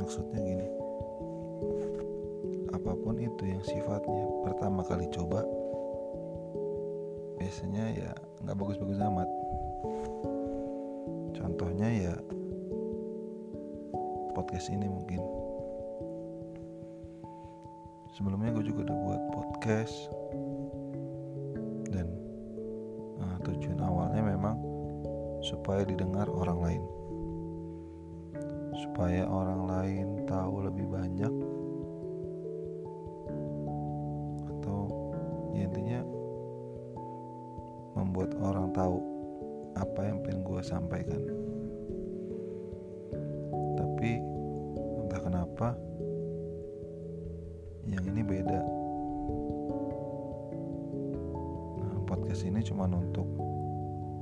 maksudnya gini. Apa pun itu yang sifatnya pertama kali coba biasanya ya nggak bagus-bagus amat. Contohnya ya podcast ini mungkin. Sebelumnya gue juga udah buat podcast. Dan uh, tujuan awalnya memang supaya didengar orang lain supaya orang lain tahu lebih banyak? Atau ya intinya membuat orang tahu apa yang pengen gue sampaikan. Tapi entah kenapa yang ini beda. Nah, podcast ini cuma untuk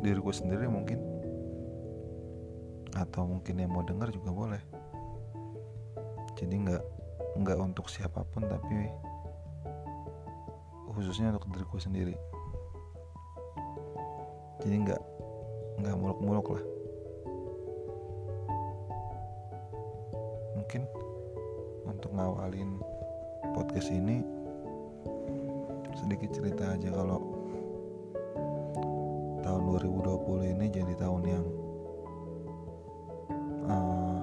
diriku sendiri mungkin atau mungkin yang mau dengar juga boleh. Jadi nggak nggak untuk siapa pun tapi khususnya untuk diriku sendiri. Jadi nggak nggak muluk-muluk lah. Mungkin untuk ngawalin podcast ini sedikit cerita aja kalau tahun 2020 ini jadi tahun yang uh,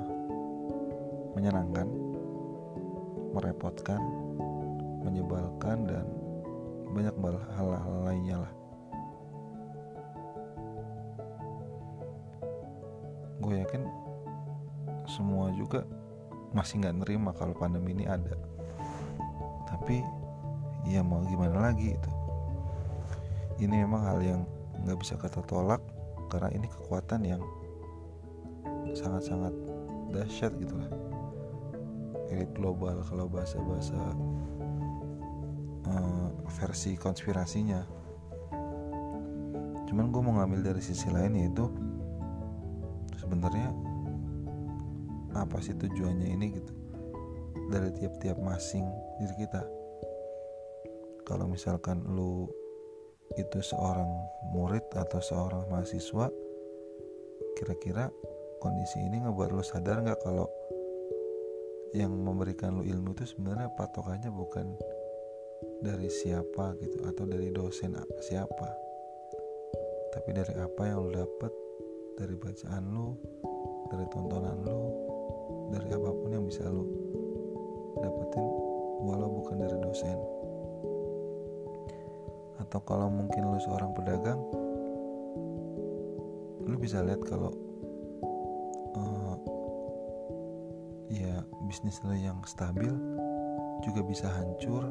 menyenangkan, merepotkan, menyebalkan dan banyak hal-hal lainnya lah. Gue yakin semua juga masih nggak nerima kalau pandemi ini ada. Tapi ya mau gimana lagi itu. Ini memang hal yang nggak bisa kata tolak karena ini kekuatan yang sangat-sangat dahsyat gitu lah. Elit global kalau bahasa-bahasa uh, versi konspirasinya. Cuman gue mau ngambil dari sisi lain yaitu sebenarnya apa sih tujuannya ini gitu? Dari tiap-tiap masing diri kita. Kalau misalkan lu itu seorang murid atau seorang mahasiswa kira-kira kondisi ini ngebuat lo sadar nggak kalau yang memberikan lo ilmu itu sebenarnya patokannya bukan dari siapa gitu atau dari dosen siapa? Tapi dari apa yang lo dapet dari bacaan lo dari tontonan lo dari apa pun yang bisa lo dapetin walau bukan dari dosen. Atau kalau mungkin lu seorang pedagang lu bisa lihat kalau bisnis lu yang stabil juga bisa hancur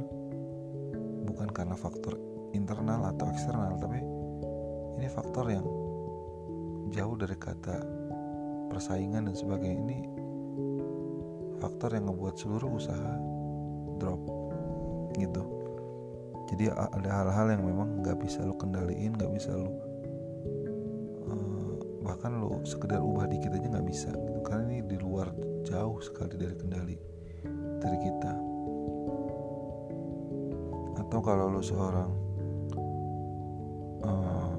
bukan karena faktor internal atau eksternal tapi ini faktor yang jauh dari kata persaingan dan sebagainya. Ini faktor yang ngebuat seluruh usaha drop gitu. Jadi ada hal-hal yang memang nggak bisa lo kendaliin nggak bisa lo uh, bahkan lo sekedar ubah dikit aja nggak bisa jauh sekali dari kendali dari kita. Atau kalau lo seorang uh,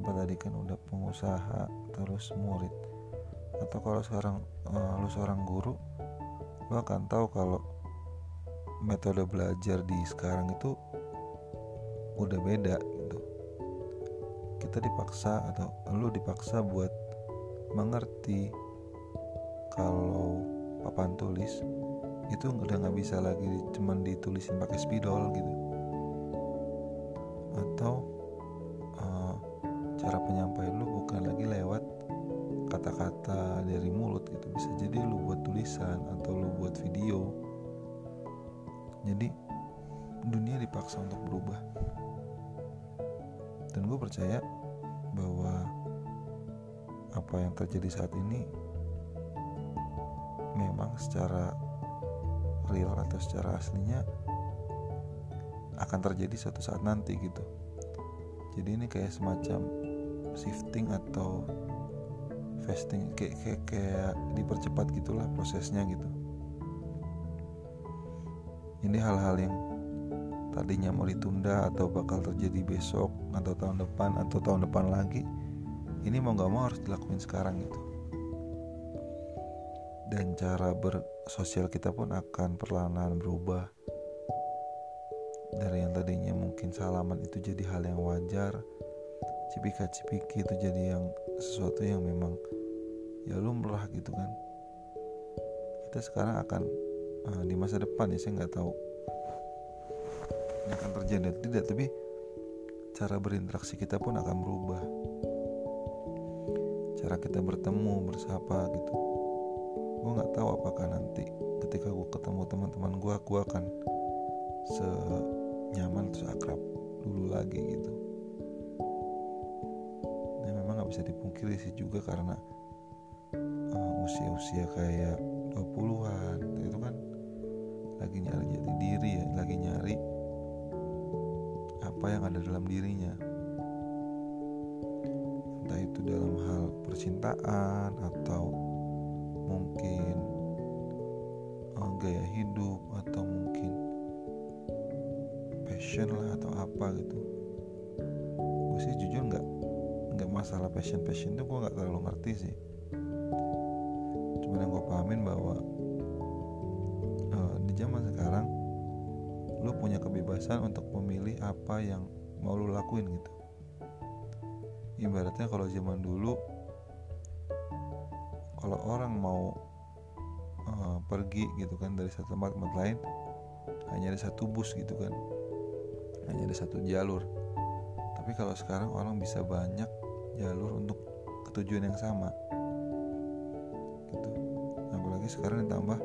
apa tadi kan udah pengusaha terus murid. Atau kalau sekarang uh, lo seorang guru lo akan tahu kalau metode belajar di sekarang itu udah beda gitu. Kita dipaksa atau lu dipaksa buat mengerti kalau papan tulis itu udah nggak bisa lagi cuman ditulisin pakai spidol gitu. Atau uh, cara penyampaian lu bukan lagi lewat kata-kata dari mulut gitu. Bisa jadi lu buat tulisan atau lu buat video. Jadi dunia dipaksa untuk berubah. Dan gue percaya bahwa apa yang terjadi saat ini memang secara real atau secara aslinya akan terjadi suatu saat nanti gitu. Jadi ini kayak semacam shifting atau fasting kayak, kayak kayak dipercepat gitulah prosesnya gitu. Ini hal-hal yang tadinya mau ditunda atau bakal terjadi besok atau tahun depan atau tahun depan lagi ini mau gak mau harus dilakuin sekarang gitu. Dan cara bersosial kita pun akan perlahan-lahan berubah. Dari yang tadinya mungkin salaman itu jadi hal yang wajar cipika cipiki itu jadi yang sesuatu yang memang ya lumrah gitu kan. Kita sekarang akan uh, di masa depan ya saya nggak tahu. Ini akan terjadi atau tidak tapi cara berinteraksi kita pun akan berubah cara kita bertemu bersapa gitu. Gue nggak tahu apakah nanti ketika gue ketemu teman-teman gue gue akan senyaman terus akrab dulu lagi gitu. Ya memang nggak bisa dipungkiri sih juga karena uh, usia-usia kayak 20-an itu kan lagi nyari jati diri ya lagi nyari apa yang ada dalam dirinya. Entah itu dalam percintaan atau mungkin uh, gaya hidup atau mungkin passion lah atau apa gitu. Gue sih jujur nggak nggak masalah passion passion itu gue nggak terlalu ngerti sih. Cuman yang gue pahamin bahwa uh, di zaman sekarang lu punya kebebasan untuk memilih apa yang mau lu lakuin gitu. Ibaratnya kalau zaman dulu kalau orang mau uh, pergi gitu kan dari satu tempat ke tempat lain hanya ada satu bus gitu kan. Hanya ada satu jalur. Tapi kalau sekarang orang bisa banyak jalur untuk ketujuan yang sama. Gitu. Apalagi sekarang ditambah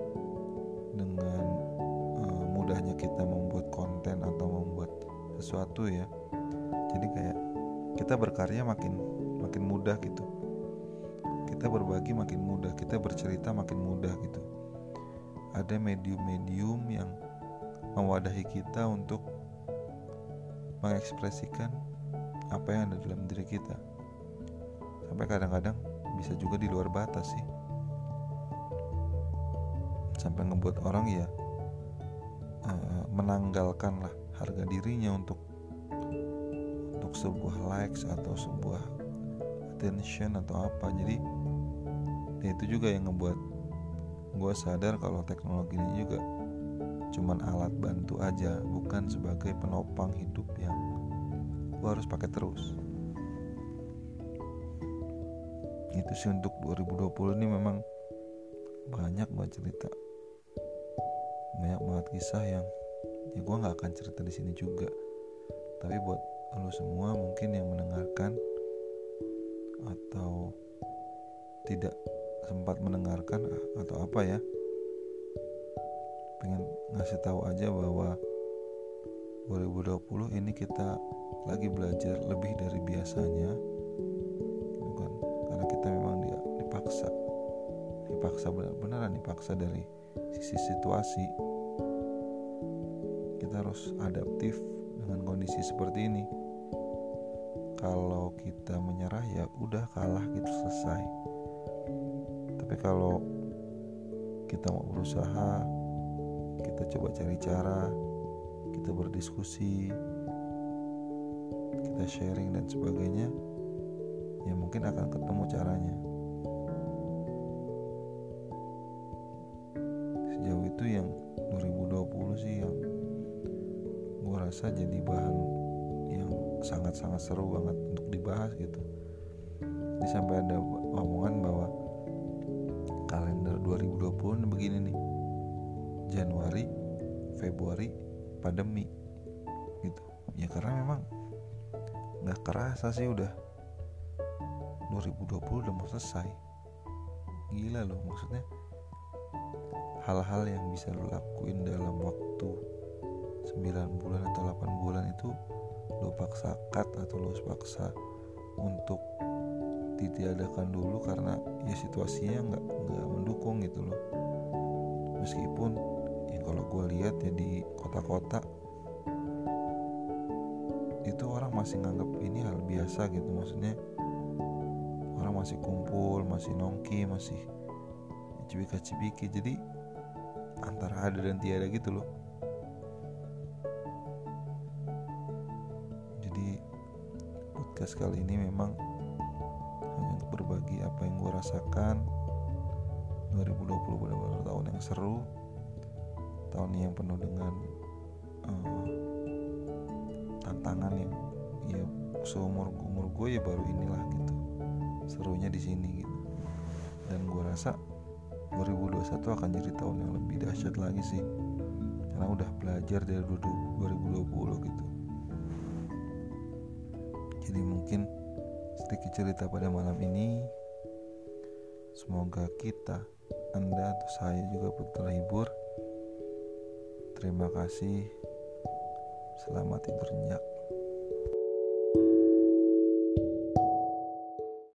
dengan uh, mudahnya kita membuat konten atau membuat sesuatu ya. Jadi kayak kita berkarya makin makin mudah gitu kita berbagi makin mudah kita bercerita makin mudah gitu. Ada medium-medium yang mewadahi kita untuk mengekspresikan apa yang ada dalam diri kita. Sampai kadang-kadang bisa juga di luar batas sih. Sampai ngebuat orang ya uh, menanggalkan lah harga dirinya untuk untuk sebuah likes atau sebuah attention atau apa. Jadi ya itu juga yang ngebuat gue sadar kalau teknologi ini juga cuman alat bantu aja bukan sebagai penopang hidup yang gue harus pakai terus. Itu sih untuk 2020 ini memang banyak banget cerita. Banyak banget kisah yang ya gue nggak akan cerita di sini juga. Tapi buat lo semua mungkin yang mendengarkan atau tidak sempat mendengarkan atau apa ya pengen ngasih tahu aja bahwa 2020 ini kita lagi belajar lebih dari biasanya bukan? Karena kita memang dipaksa dipaksa benar-benaran dipaksa dari sisi situasi. Kita harus adaptif dengan kondisi seperti ini. Kalau kita menyerah ya udah kalah gitu selesai tapi kalau kita mau berusaha kita coba cari cara kita berdiskusi kita sharing dan sebagainya ya mungkin akan ketemu caranya. Sejauh itu yang 2020 sih yang gue rasa jadi bahan yang sangat-sangat seru banget untuk dibahas gitu. Ini sampai ada omongan bahwa Februari pandemi gitu. Ya karena memang nggak kerasa sih udah. 2020 udah mau selesai. Gila loh maksudnya hal-hal yang bisa lo lakuin dalam waktu 9 bulan atau 8 bulan itu lo paksa cut atau lo paksa untuk ditiadakan dulu karena ya situasinya nggak nggak mendukung gitu loh. Meskipun ya kalau gue lihat ya di kota-kota itu orang masih nganggap ini hal biasa gitu. Maksudnya orang masih kumpul masih nongki masih cibika-cibiki. Jadi antara ada dan tiada gitu loh. Jadi podcast kali ini memang hanya untuk berbagi apa yang gue rasakan. 2020 benar-benar tahun yang seru tahun yang penuh dengan uh, tantangan yang ya seumur umur gue ya baru inilah gitu. Serunya di sini gitu. Dan gue rasa 2021 akan jadi tahun yang lebih dahsyat lagi sih. Karena udah belajar dari 2020 gitu. Jadi mungkin sedikit cerita pada malam ini. Semoga kita anda atau saya juga terhibur terima kasih. Selamat tidur nyenyak